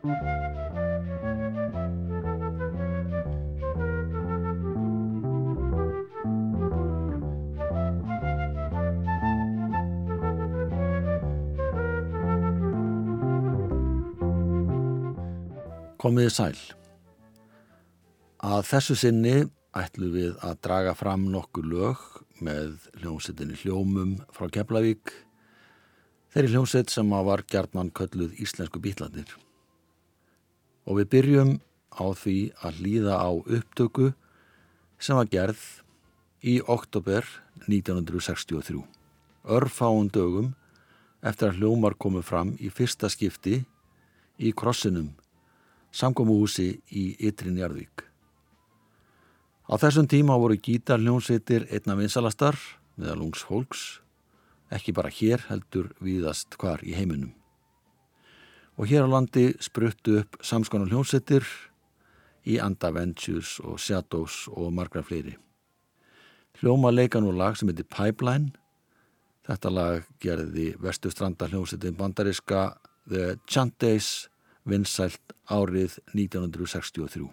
Komiði sæl. Að þessu sinni ætlum við að draga fram nokkur lög með hljómsettinni hljómum frá Keflavík, þeirri hljómsett sem var gjarnan kölluð Íslensku býtlandir. Og við byrjum á því að líða á upptöku sem var gerð í oktober 1963. Örfáun dögum eftir að hljómar komu fram í fyrsta skipti í krossinum samkomuhúsi í Ytri Njarðvík. Á þessum tíma voru gítarljónsveitir einna vinsalastar meðal ungs fólks, ekki bara hér heldur viðast hvar í heiminum. Og hér á landi spruttu upp samskonar hljónsveitir í Anda Ventures og Shadows og margra fleiri. Hljóma leikan og lag sem heitir Pipeline. Þetta lag gerði vestustranda hljónsveitin bandariska The Chantays vinsælt árið 1963.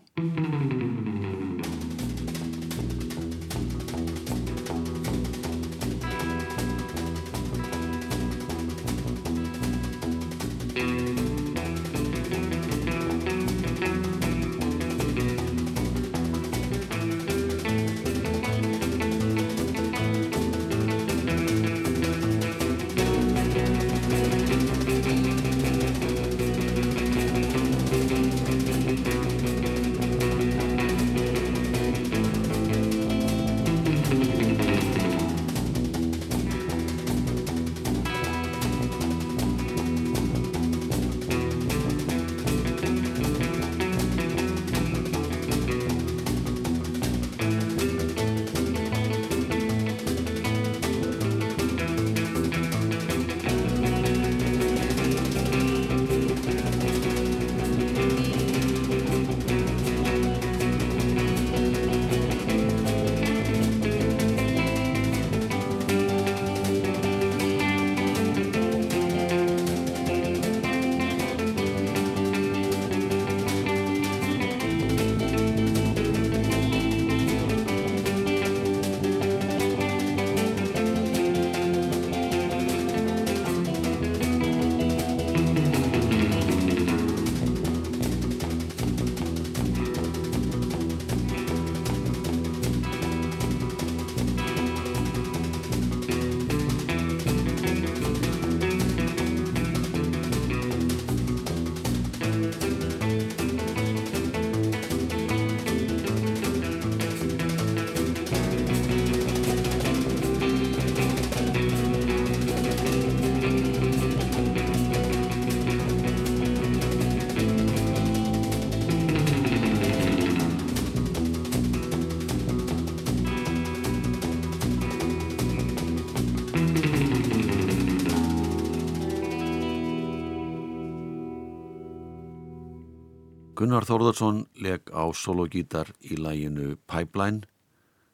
Gunnar Þórðarsson leg á sologítar í læginu Pipeline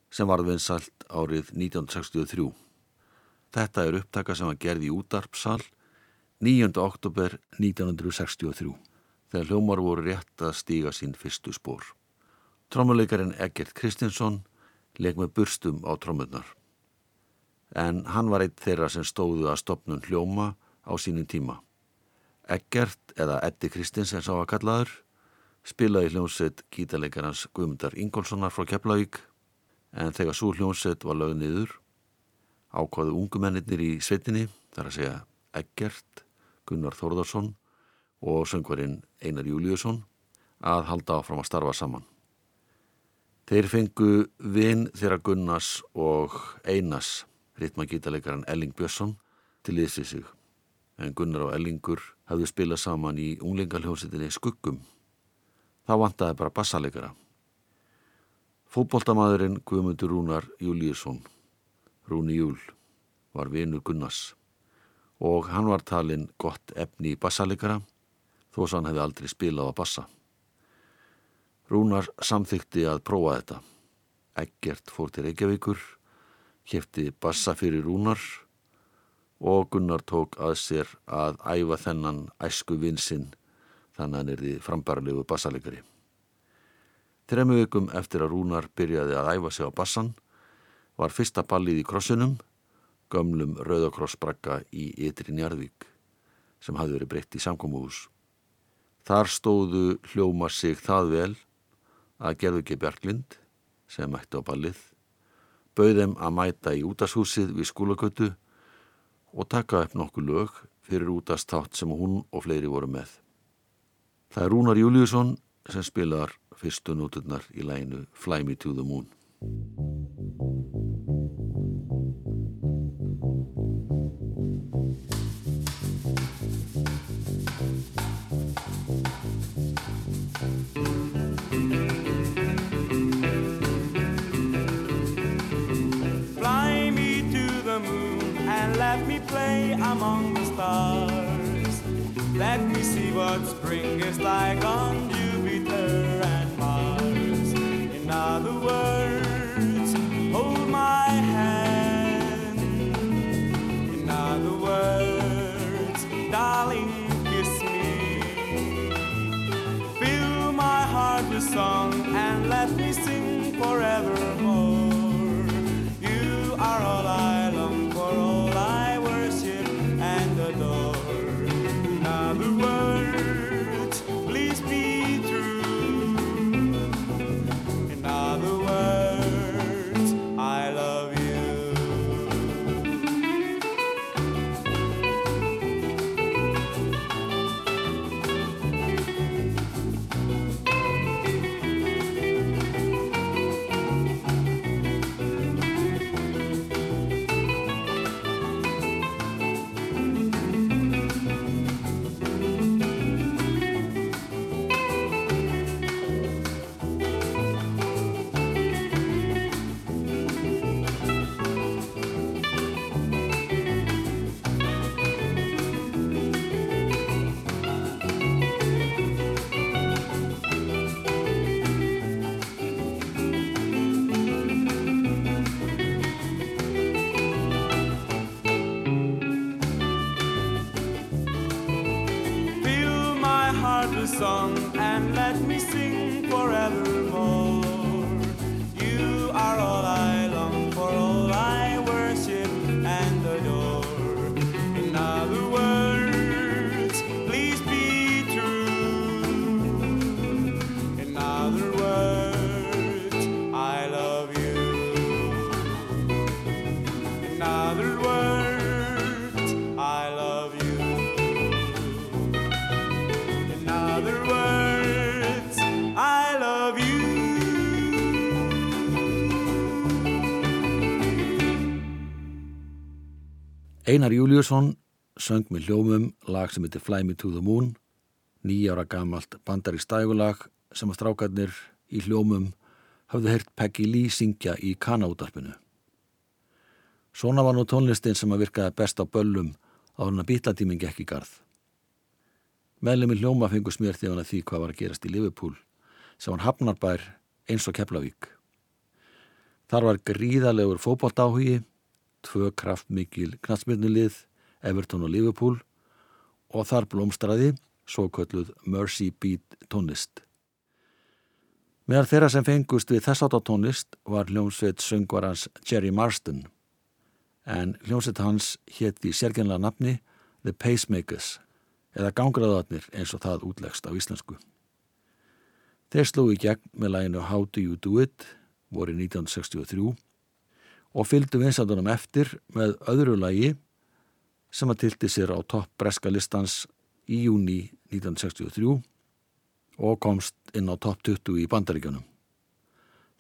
sem varð vinsalt árið 1963. Þetta er upptaka sem var gerð í útarpsal 9. oktober 1963 þegar hljómar voru rétt að stíga sín fyrstu spór. Trommuleikarin Egert Kristinsson leg með burstum á trommunar. En hann var eitt þeirra sem stóðu að stopnum hljóma á sínum tíma. Egert eða Eddi Kristins er sá að kallaður spilaði hljómsveit gítarleikarans Guðmundar Ingólfssonar frá Keflavík en þegar svo hljómsveit var lögð niður ákvaðu ungumennir í sveitinni þar að segja Eggert, Gunnar Þórðarsson og söngvarinn Einar Júliusson að halda áfram að starfa saman. Þeir fengu vinn þeirra Gunnars og Einars, ritmagítarleikaran Elling Björnsson, til liðsið sig en Gunnar og Ellingur hafðu spilað saman í unglingalhjómsveitinni Skuggum þá vantaði bara bassalegara. Fóboltamaðurinn Guðmundur Rúnar Júliusson, Rúni Júl, var vinur Gunnars og hann var talinn gott efni í bassalegara þó að hann hefði aldrei spilað á bassa. Rúnar samþykti að prófa þetta. Eggert fór til Reykjavíkur, kæfti bassa fyrir Rúnar og Gunnar tók að sér að æfa þennan æsku vinsinn þannig að hann er því frambarlegu bassalegari. Tremu vikum eftir að Rúnar byrjaði að æfa sig á bassan var fyrsta ballið í krossunum, gömlum rauðakrossbragga í Ytri Njarðvík sem hafði verið breytt í samkómuhús. Þar stóðu hljóma sig það vel að gerðu ekki Bjarklind sem mætti á ballið, bauðum að mæta í útashúsið við skólagötu og taka upp nokkuð lög fyrir útastátt sem hún og fleiri voru með. Það er Rúnar Júliusson sem spilar fyrstu nóturnar í læginu Fly Me to the Moon. Like oh. Einar Júliusson söng með hljómum lag sem heitir Fly Me to the Moon, nýjára gamalt bandarík stægulag sem að strákarnir í hljómum hafðu heyrt Peggy Lee syngja í kanautarpinu. Svona var nú tónlistin sem að virkaði best á böllum á hann að býtlatíming ekki garð. Meðlemi hljóma fengur smjör því hann að því hvað var að gerast í Liverpool sem hann hafnarbær eins og Keflavík. Þar var gríðalegur fókbalt áhugi tvö kraftmikil knatsmyrnulið, Everton og Liverpool og þar blómstraði svo kölluð Mercy Beat tónlist. Meðal þeirra sem fengust við þess átt á tónlist var hljómsveit söngvarans Jerry Marston en hljómsveit hans hétt í sérgenlega nafni The Pacemakers eða gangraðarnir eins og það útlegst á íslensku. Þeir slú í gegn með læginu How Do You Do It voru 1963 og fylgdu vinsandunum eftir með öðru lagi sem að tilti sér á topp breska listans í júni 1963 og komst inn á topp 20 í bandaríkjunum.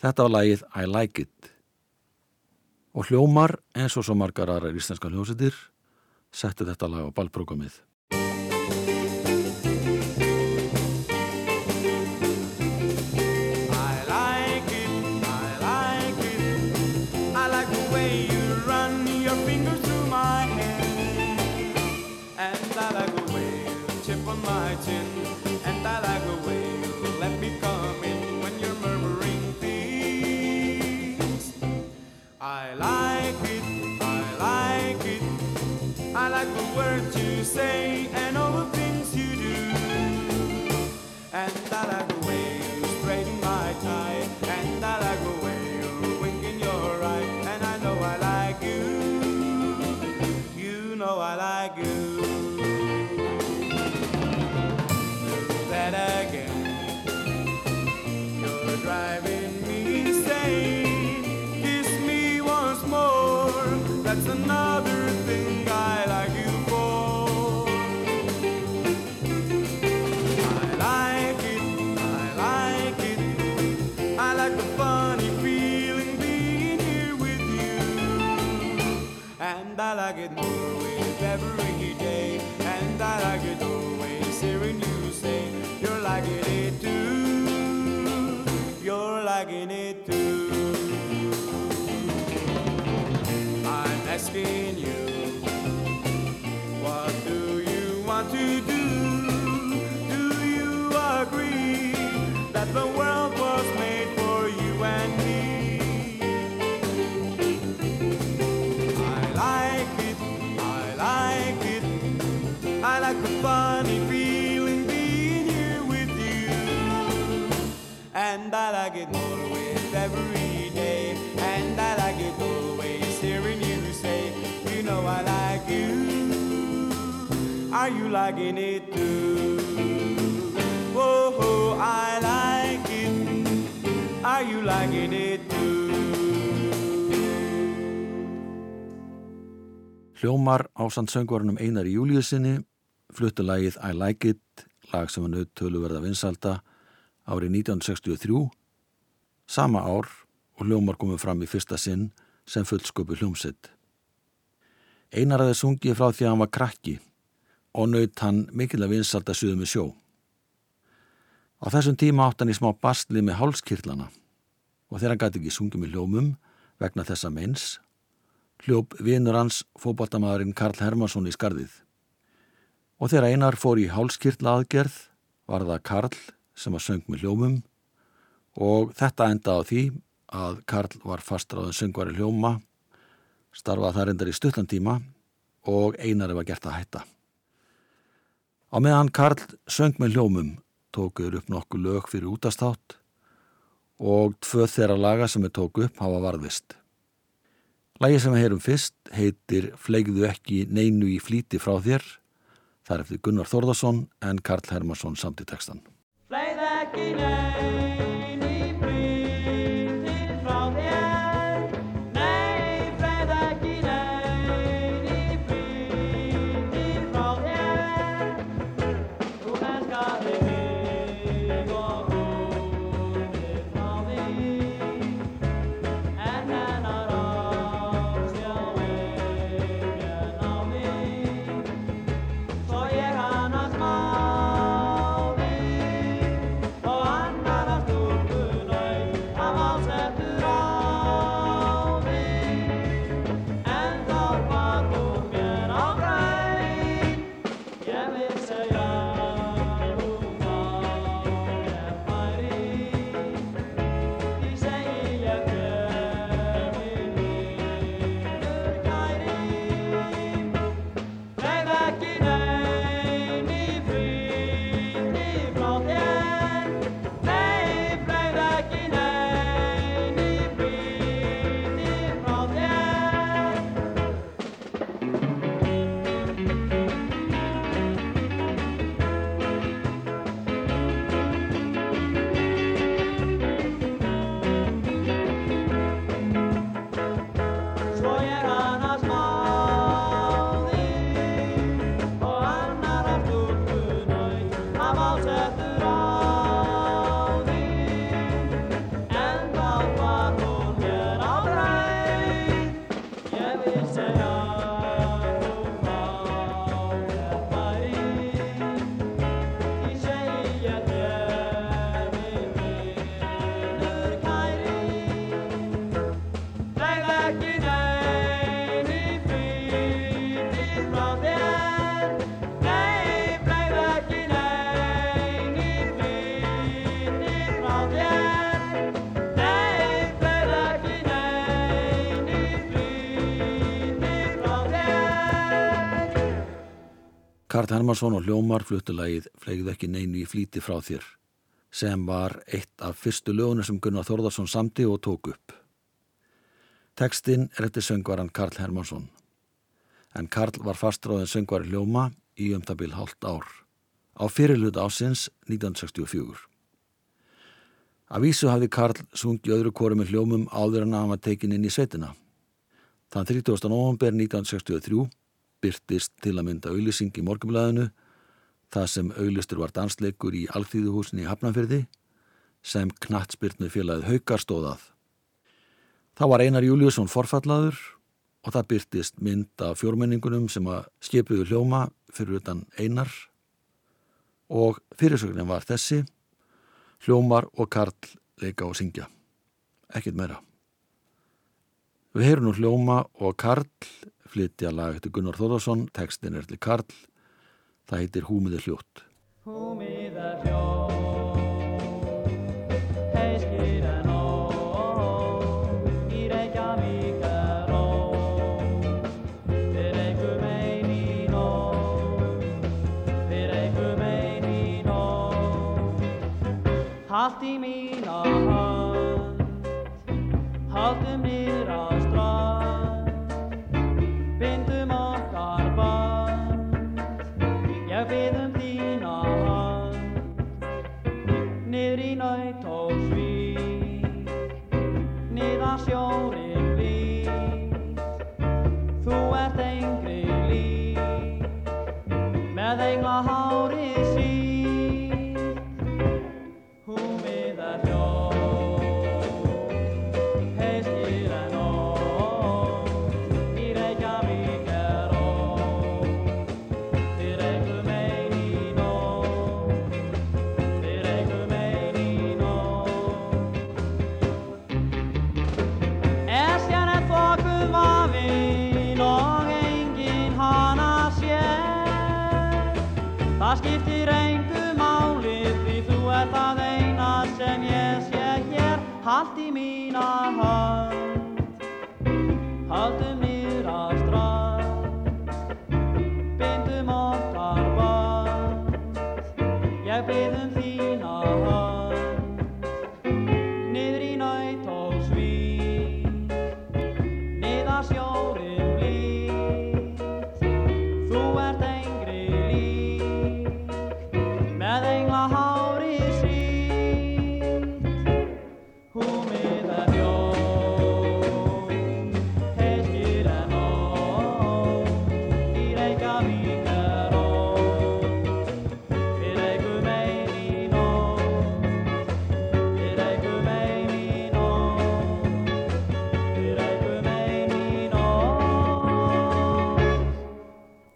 Þetta var lagið I Like It og hljómar eins og svo margar aðra íslenska hljómsettir settu þetta lag á ballprogrammið. And I Are you liking it too? Whoa, I like it. Are you liking it too? Hljómar ásand söngvarunum Einar í júliusinni fluttu lagið I Like It, lag sem var nöðtölu verða vinsalda árið 1963, sama ár og hljómar komið fram í fyrsta sinn sem fullsköpu hljómsitt. Einar aðeins sungið frá því að hann var krakki og naut hann mikill að vinsalda suðu með sjó. Á þessum tíma átt hann í smá bastli með hálskirlana og þegar hann gæti ekki sungið með hljómum vegna þessa meins hljóp vinur hans fótballtamaðurinn Karl Hermansson í skarðið. Og þegar einar fór í hálskirtla aðgerð var það Karl sem að söng með hljómum og þetta enda á því að Karl var fastráðin söngvari hljóma, starfað þar endar í stuttan tíma og einari var gert að hætta. Á meðan Karl söng með hljómum tókuður upp nokkuð lög fyrir útastátt og tvö þeirra laga sem er tóku upp hafa varðist. Lægi sem við heyrum fyrst heitir Fleigðu ekki neinu í flíti frá þér. Það er eftir Gunnar Þórðarsson en Karl Hermansson samt í textan. Fleið ekki nein Karl Hermansson og Hljómar fluttu lagið Fleigðu ekki neinu í flíti frá þér. sem var eitt af fyrstu lögunum sem Gunnar Þórðarsson samti og tók upp. Tekstinn er eftir söngvaran Karl Hermansson. En Karl var fastráðin söngvari hljóma í umtabil hálft ár. Á fyrirlut ásins 1964. Af vísu hafði Karl sungið öðru kóru með hljómum áður en að hann var tekin inn í svetina. Þann 30. november 1963 byrtist til að mynda auðlýsing í morgumlæðinu það sem auðlistur var dansleikur í Alþýðuhúsin í Hafnanfyrði sem knattspyrtnu félagið Haukar stóðað. Þá var Einar Júliusson forfallaður og það byrtist mynd af fjórmenningunum sem að skipuðu hljóma fyrir utan Einar og fyrirsögnin var þessi hljómar og Karl leika og syngja. Ekkit meira. Við heyrum nú hljóma og Karl flytja lag eftir Gunnar Þóðarsson, tekstin er til Karl, það heitir Húmiði hljótt. Húmiði hljótt, skiptir engu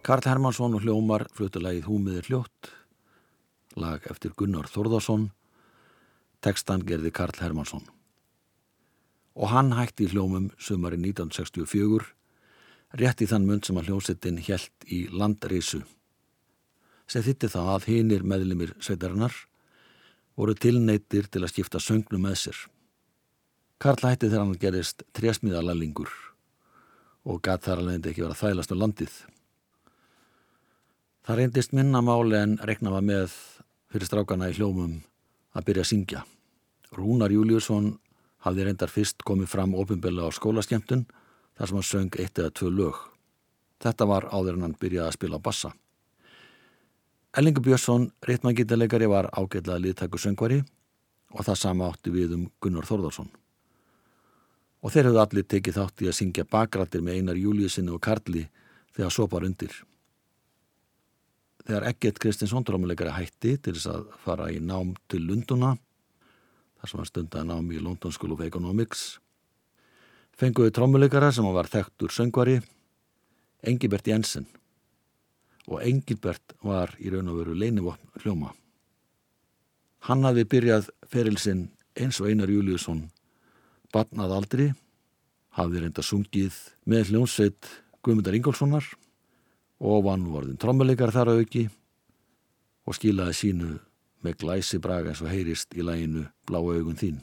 Karl Hermansson og hljómar flutulagið Húmiðir hljótt, lag eftir Gunnar Þórðarsson, tekstan gerði Karl Hermansson. Og hann hætti í hljómum sumari 1964, rétt í þann mund sem að hljómsettin hjælt í landreisu. Sem þitti það að hinir meðlimir sveitarinnar voru tilneittir til að skipta söngnum með sér. Karl hætti þegar hann gerist trésmiðalalingur og gat þar alveg ekki verið að þælast um landið. Það reyndist minna máli en rekna var með fyrir strákana í hljómum að byrja að syngja. Rúnar Júliusson hafði reyndar fyrst komið fram ofinbilla á skólaskemtun þar sem hann söng eitt eða tvö lög. Þetta var áður en hann byrjaði að spila bassa. Ellingur Björnsson, ritmangítalegari, var ágætlega liðtæku söngvari og það sama átti við um Gunnar Þórðarsson. Og þeir hefðu allir tekið þátt í að syngja bakrættir með Einar Júliusinni og Karli þegar sopar undir. Þegar Egget Kristinsson drómuleikari hætti til þess að fara í nám til Lunduna, þar sem hann stundaði nám í London School of Economics, fenguði trómuleikara sem var þekktur söngvari, Engibert Jensen. Og Engibert var í raun og veru leinivopn hljóma. Hann hafði byrjað ferilsinn eins og Einar Júliusson batnað aldri, hafði reynda sungið með hljómsveit Guðmundar Ingólfssonar og vann vorðin trommuleikar þar auki og skilaði sínu með glæsi braga eins og heyrist í læginu Blá augun þín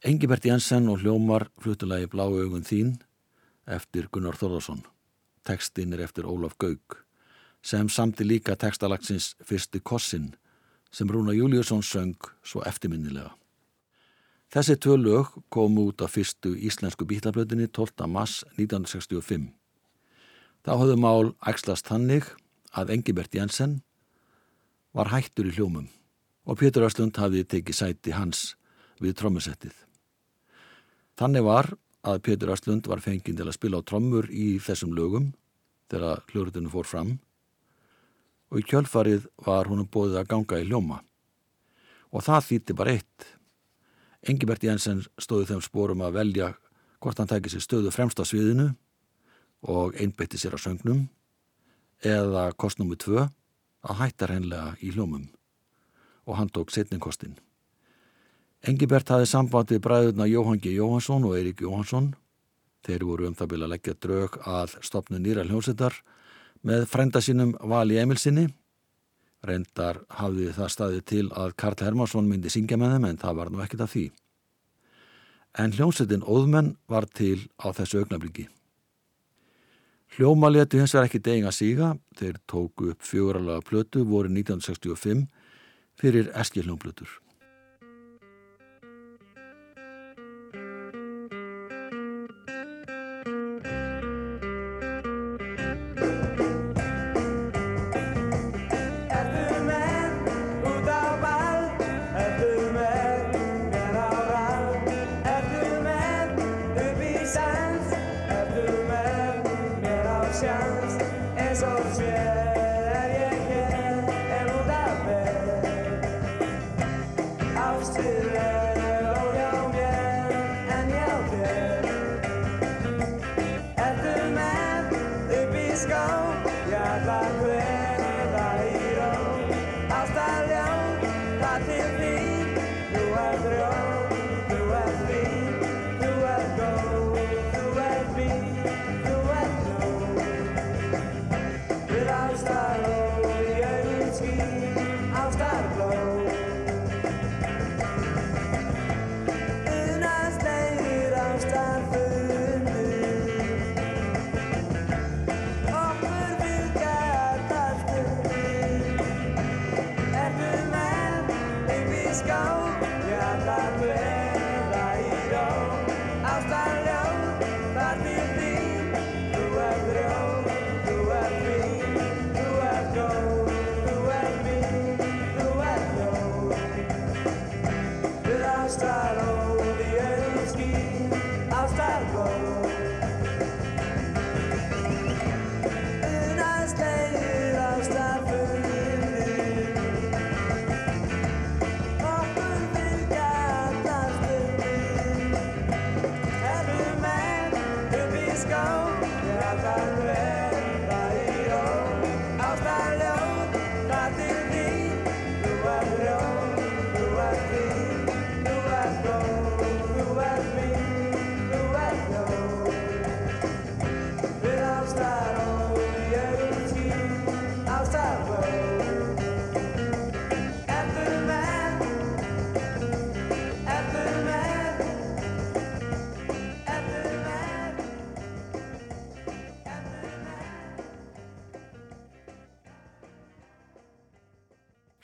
Engibert Jensen og hljómar flutulagi Bláu augun þín eftir Gunnar Þorðarsson. Tekstinn er eftir Ólaf Gauk sem samti líka tekstalagsins Fyrsti Kossin sem Rúna Júliusson söng svo eftirminnilega. Þessi tvö lög kom út af fyrstu íslensku bítlablöðinni 12. mars 1965. Þá höfðu mál ægslast þannig að Engibert Jensen var hættur í hljómum og Pétur Östlund hafði tekið sæti hans við trommusettið. Þannig var að Pétur Östlund var fenginn til að spila á trommur í þessum lögum þegar hljórutunum fór fram og í kjölfarið var húnum bóðið að ganga í hljóma. Og það þýtti bara eitt. Engibert Jensen stóði þeim spórum að velja hvort hann tæki sér stöðu fremst á sviðinu og einbeitti sér á söngnum eða kostnúmi tvö að hætta hreinlega í hljómum og hann tók setningkostin. Engibert hafði samband við bræðurna Jóhann G. Jóhansson og Eirik Jóhansson. Þeir voru um það að leggja draug að stopnu nýra hljómsettar með frænda sínum Vali Emilsinni. Reyndar hafði það staðið til að Karl Hermansson myndi syngja með þeim en það var nú ekkit af því. En hljómsettin Óðmenn var til á þessu augnabliki. Hljóma letu hins vegar ekki degin að síga. Þeir tóku upp fjóralega plötu voru 1965 fyrir eskilhljómplötur. Ertu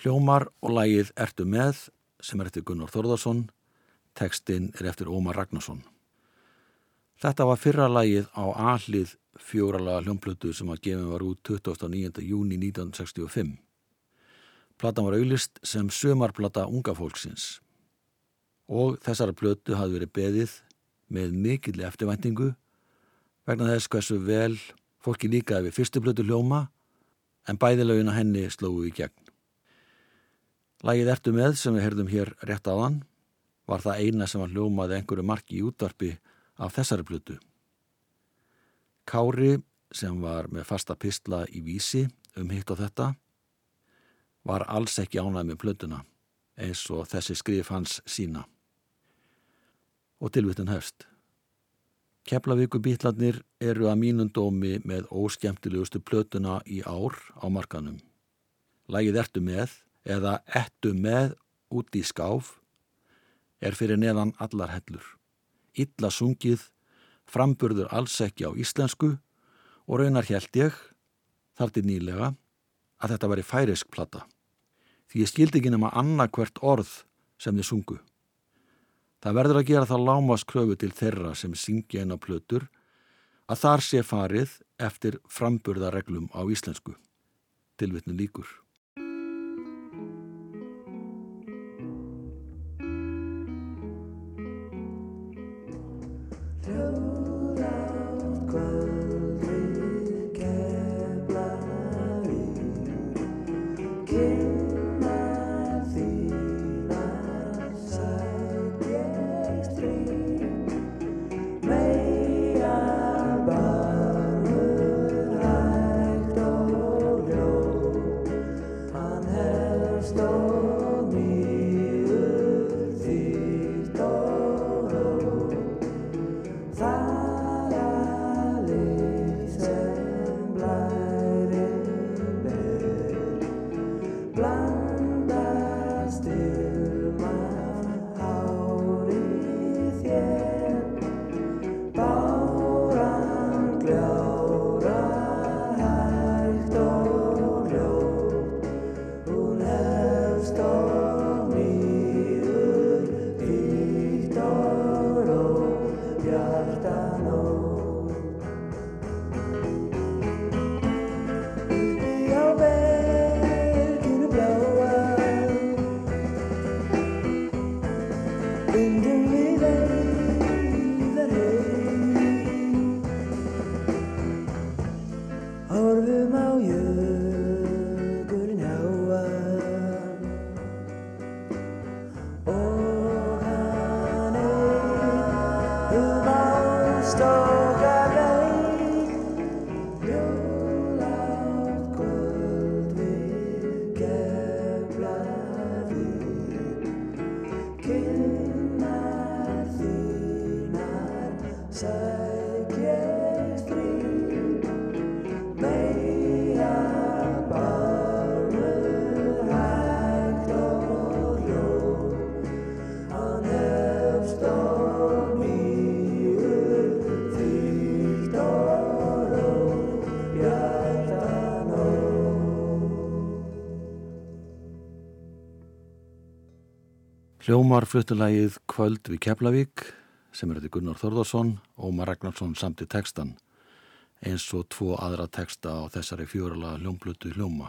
Hljómar og lægið Ertu með sem er eftir Gunnar Þorðarsson, tekstinn er eftir Ómar Ragnarsson. Þetta var fyrra lægið á allið fjóralaga hljómplötu sem að gefin var út 29. júni 1965. Platan var auglist sem sömarplata unga fólksins og þessara plötu hafði verið beðið með mikill eftirvæntingu vegna þess hversu vel fólki líkaði við fyrstu plötu hljóma en bæðilegin að henni slóðu í gegn. Lægið Ertu með sem við heyrðum hér rétt áðan var það eina sem var hljómaði einhverju marki í útvarpi af þessari plötu. Kári sem var með fasta pistla í vísi um hitt og þetta var alls ekki ánæg með plötuna eins og þessi skrif hans sína. Og tilvittin hefst. Keflavíku bítlarnir eru að mínundómi með óskemtilegustu plötuna í ár á markanum. Lægið ertu með eða ettu með út í skáf er fyrir neðan allar hellur. Illa sungið, framburður alls ekki á íslensku og raunar held ég, þar til nýlega, að þetta væri færisk plata. Því ég skildi ekki nema annarkvert orð sem þið sungu. Það verður að gera það lámaskröfu til þeirra sem syngja eina plötur að þar sé farið eftir framburðareglum á íslensku. Tilvitnu líkur. Hljómar fluttulægið Kvöld við Keflavík sem er þetta Gunnar Þorðarsson og Ómar Ragnarsson samt í textan eins og tvo aðra texta á þessari fjórala hljómblutu hljóma.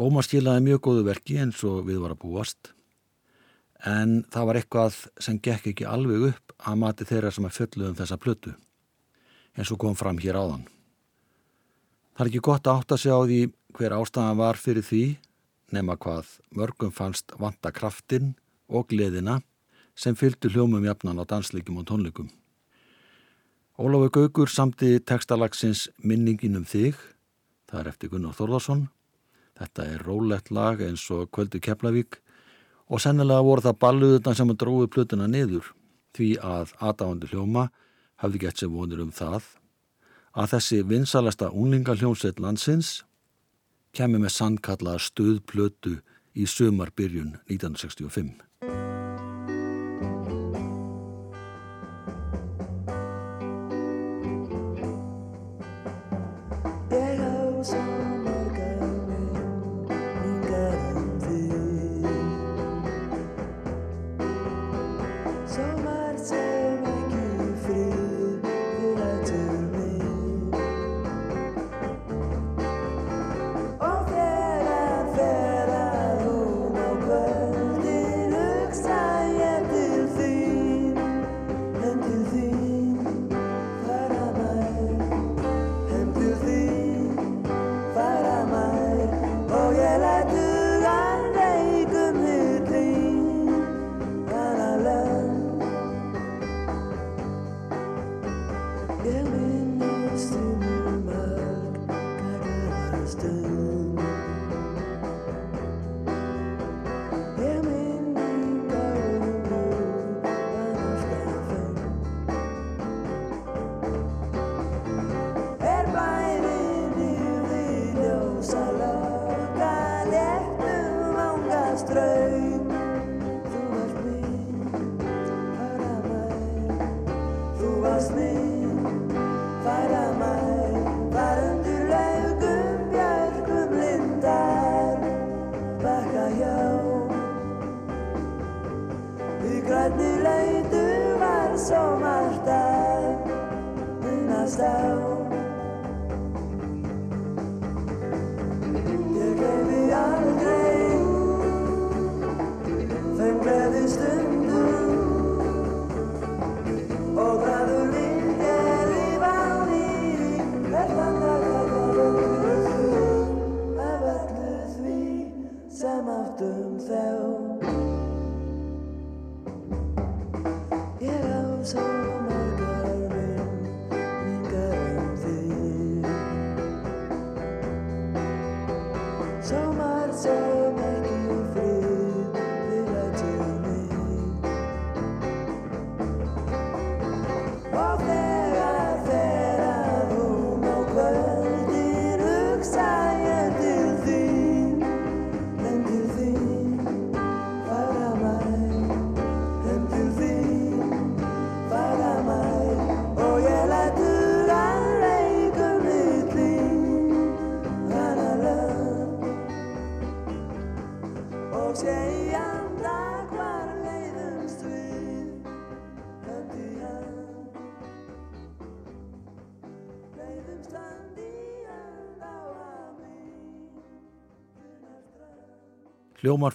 Ómar skilaði mjög góðu verki eins og við var að búast en það var eitthvað sem gekk ekki alveg upp að mati þeirra sem að fölluðum um þessa plötu eins og kom fram hér áðan. Það er ekki gott að átta sig á því hver ástæðan var fyrir því nema hvað mörgum fannst vanta kraftin og gleðina sem fylgdu hljómum jafnan á dansleikum og tónleikum. Ólafur Gaugur samti textalagsins Minningin um þig, það er eftir Gunnar Þorðarsson. Þetta er rólegt lag eins og Kvöldu Keflavík og sennilega voru það balluðurna sem að dróði plötuna niður því að aðdáðandi hljóma hafði gett sem vonir um það að þessi vinsalasta unglingaljómsveit landsins kemur með sandkallaða stuðplötu í sömarbyrjun 1965. lost me. Hljómar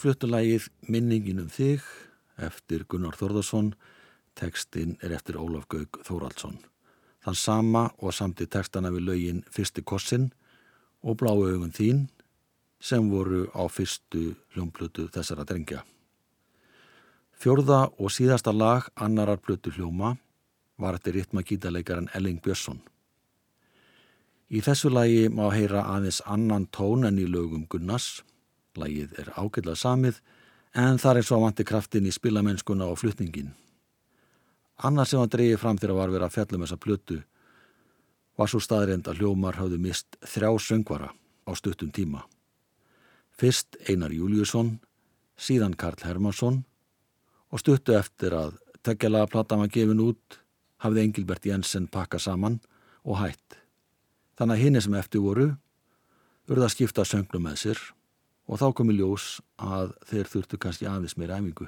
fluttulægið Minningin um þig eftir Gunnar Þórðarsson, tekstinn er eftir Ólaf Gaug Þóraldsson. Þann sama og samti tekstana við lögin Fyrsti Kossin og Bláu augun þín sem voru á fyrstu hljómplutu þessara drengja. Fjörða og síðasta lag annarar plutu hljóma var eftir ritmagítaleikaran Elling Björnsson. Í þessu lagi má heyra aðeins annan tón en í lögum Gunnars Lægið er ágætlað samið en þar er svo vanti kraftin í spilamennskuna og flutningin. Annars sem hann dreyið fram þegar var verið að fjallum þessa plötu var svo staðrind að hljómar hafðu mist þrjá söngvara á stuttum tíma. Fyrst Einar Júliusson, síðan Karl Hermansson og stuttu eftir að tekjalaga platan var gefin út hafði Engilbert Jensen pakka saman og hætt. Þannig að hinn sem eftir voru urða að skipta söngnum með sér og þá komi ljós að þeir þurftu kannski aðeins meira æfingu.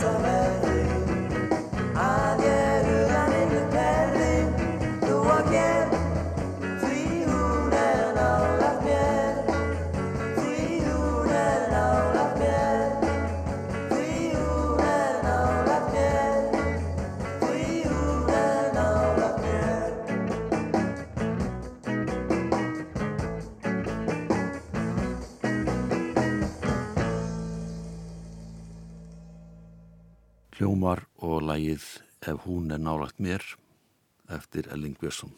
Hljómar Ef hún er nálagt mér eftir Elling Björnsson.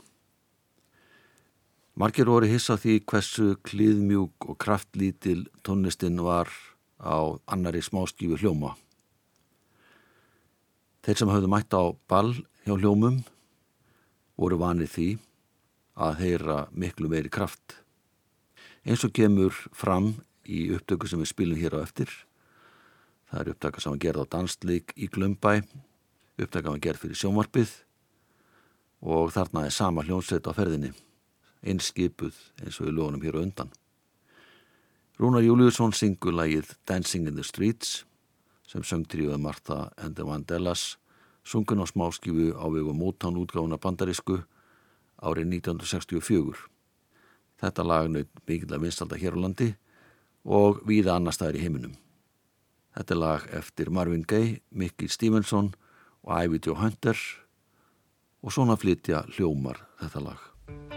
Margir voru hissa því hversu klíðmjúk og kraftlítil tónlistinn var á annari smáskífu hljóma. Þeir sem hafðu mætt á ball hjá hljómum voru vanið því að heyra miklu meiri kraft. Eins og kemur fram í upptöku sem við spilum hér á eftir Það er upptaka sem var gerð á danslík í Glömbæ, upptaka var gerð fyrir sjónvarpið og þarna er sama hljónsveit á ferðinni, einskipuð eins og við lónum hér á undan. Rúnar Júliusson syngur lægið Dancing in the Streets sem söngtriðuði Martha and the Vandellas, sungun á smáskifu á vegu mótán útgáfuna bandarísku árið 1964. Þetta lag nöyð mikilvæg vinstalda hér á landi og víða annar staðir í heiminum. Þetta lag eftir Marvin Gaye, Mickey Stevenson og Ivy Joe Hunter og svona flytja hljómar þetta lag.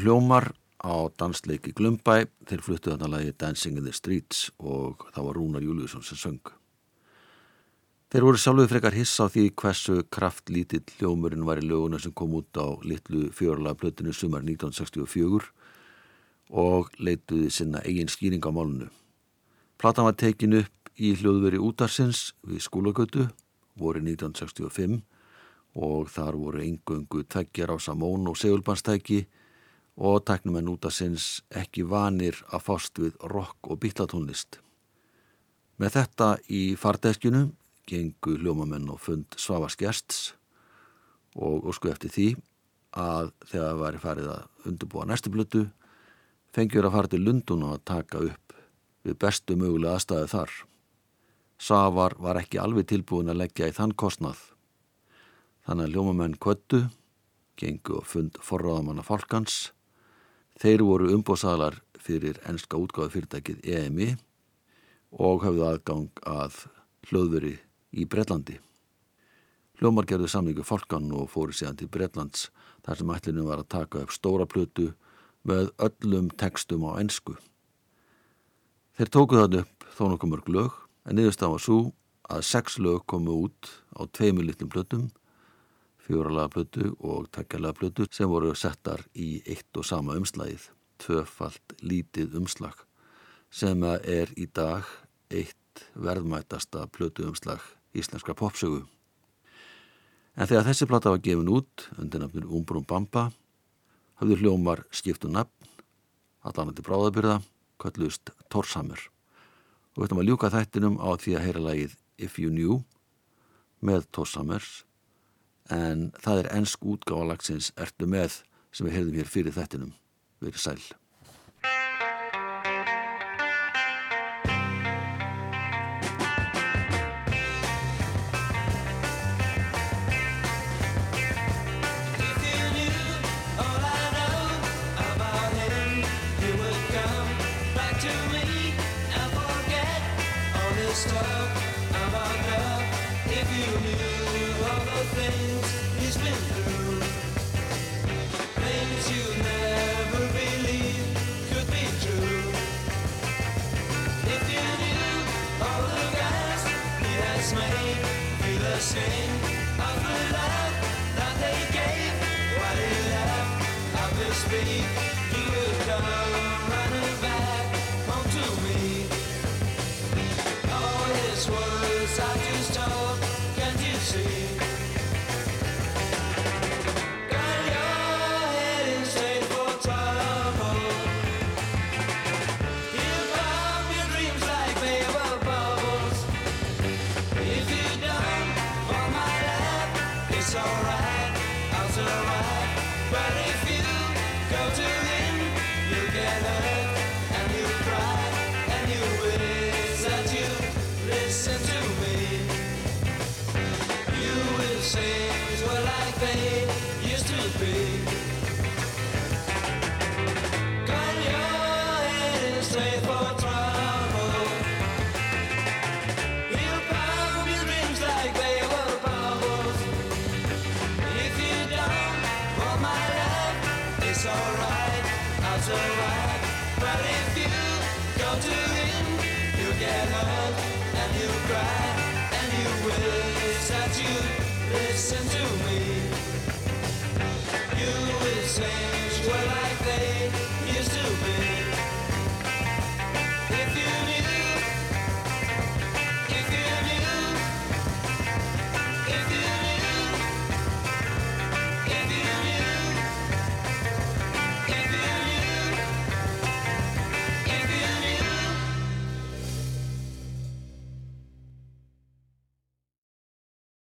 Voru hljómar á dansleiki Glumbæ, þeir fluttu þarna lagi Dancing in the Streets og það var Rúnar Júliusson sem söng. Þeir voru sjálfuð frekar hiss á því hversu kraftlítill hljómurinn var í löguna sem kom út á litlu fjörlega plötinu sumar 1964 og leituði sinna eigin skýring á málunu. Platan var tekin upp í hljóðveri útarsins við skólagötu voru 1965 og þar voru engöngu tveggjar á samón og segulbanstæki og tæknumenn útarsins ekki vanir að fást við rock og bítlatónlist. Með þetta í fardeskjunu gengu hljómamenn og fund Svavas Gjersts og ósku eftir því að þegar það væri farið að undurbúa næstu blötu fengjur að fara til Lundun og að taka upp við bestu mögulega aðstæðu þar. Savar var ekki alveg tilbúin að leggja í þann kostnað. Þannig að ljómamenn kvöttu, gengu og fund forráðamanna fólkans. Þeir voru umbóðsalar fyrir ennska útgáðu fyrirtækið EMI og hafðu aðgang að hlöðveri í Breitlandi. Hljómar gerðu samlingu fólkan og fóru síðan til Breitlands þar sem ætlinu var að taka upp stóra plötu með öllum tekstum á ennsku. Þeir tókuð það upp þó nokkuð mörg lög en niðurstað var svo að sex lög komu út á tveimur litlum plötum, fjóralega plötu og takkjalega plötu sem voru settar í eitt og sama umslagið, tvöfalt lítið umslag sem er í dag eitt verðmætasta plötu umslag íslenskra popsögu. En þegar þessi plata var gefin út undir nafnir Umbrum Bamba hafðu hljómar skiptu nafn, allan til bráðabyrða, kallust Torsamur. Og við ætlum að ljúka þættinum á því að heyra lagið If You Knew með Torsamers, en það er ennsk útgáðalagsins Ertu með sem við heyrðum hér fyrir þættinum. Við erum sæl.